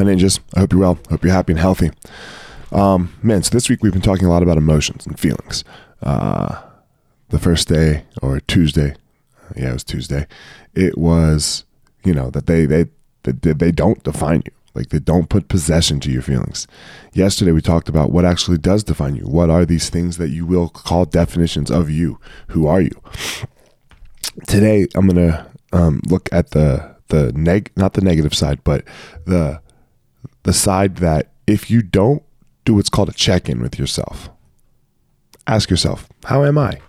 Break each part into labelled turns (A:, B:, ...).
A: my ninjas. I hope you're well. I hope you're happy and healthy. Um, man, so this week we've been talking a lot about emotions and feelings. Uh, the first day or Tuesday, yeah, it was Tuesday. It was, you know, that they they they, they don't define you. Like they don't put possession to your feelings. Yesterday we talked about what actually does define you. What are these things that you will call definitions of you? Who are you? Today I'm gonna um, look at the the neg not the negative side, but the the side that if you don't do what's called a check-in with yourself, ask yourself, how am I?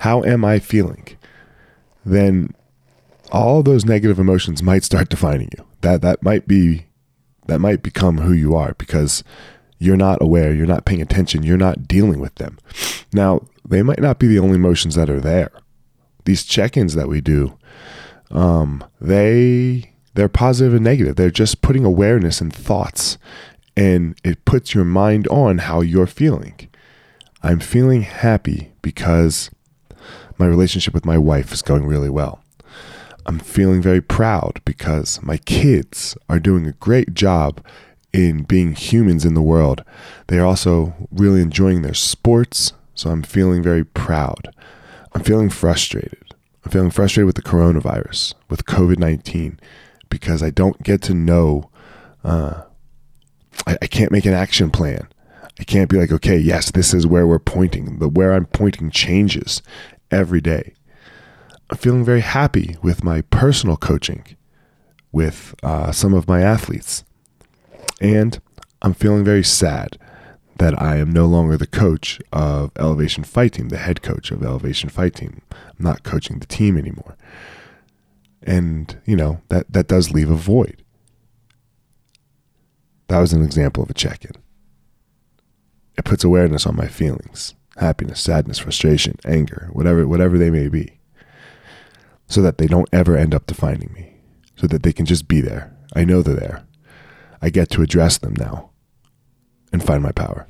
A: How am I feeling? Then all those negative emotions might start defining you. That that might be that might become who you are because you're not aware, you're not paying attention, you're not dealing with them. Now, they might not be the only emotions that are there. These check-ins that we do, um, they they're positive and negative. They're just putting awareness and thoughts, and it puts your mind on how you're feeling. I'm feeling happy because my relationship with my wife is going really well. I'm feeling very proud because my kids are doing a great job in being humans in the world. They are also really enjoying their sports, so I'm feeling very proud. I'm feeling frustrated. I'm feeling frustrated with the coronavirus, with COVID 19, because I don't get to know, uh, I, I can't make an action plan. I can't be like, okay, yes, this is where we're pointing. The where I'm pointing changes every day. I'm feeling very happy with my personal coaching with uh, some of my athletes. And I'm feeling very sad that I am no longer the coach of Elevation Fight Team, the head coach of Elevation Fight Team. I'm not coaching the team anymore. And, you know, that, that does leave a void. That was an example of a check in. It puts awareness on my feelings happiness, sadness, frustration, anger, whatever, whatever they may be so that they don't ever end up defining me, so that they can just be there. I know they're there. I get to address them now and find my power.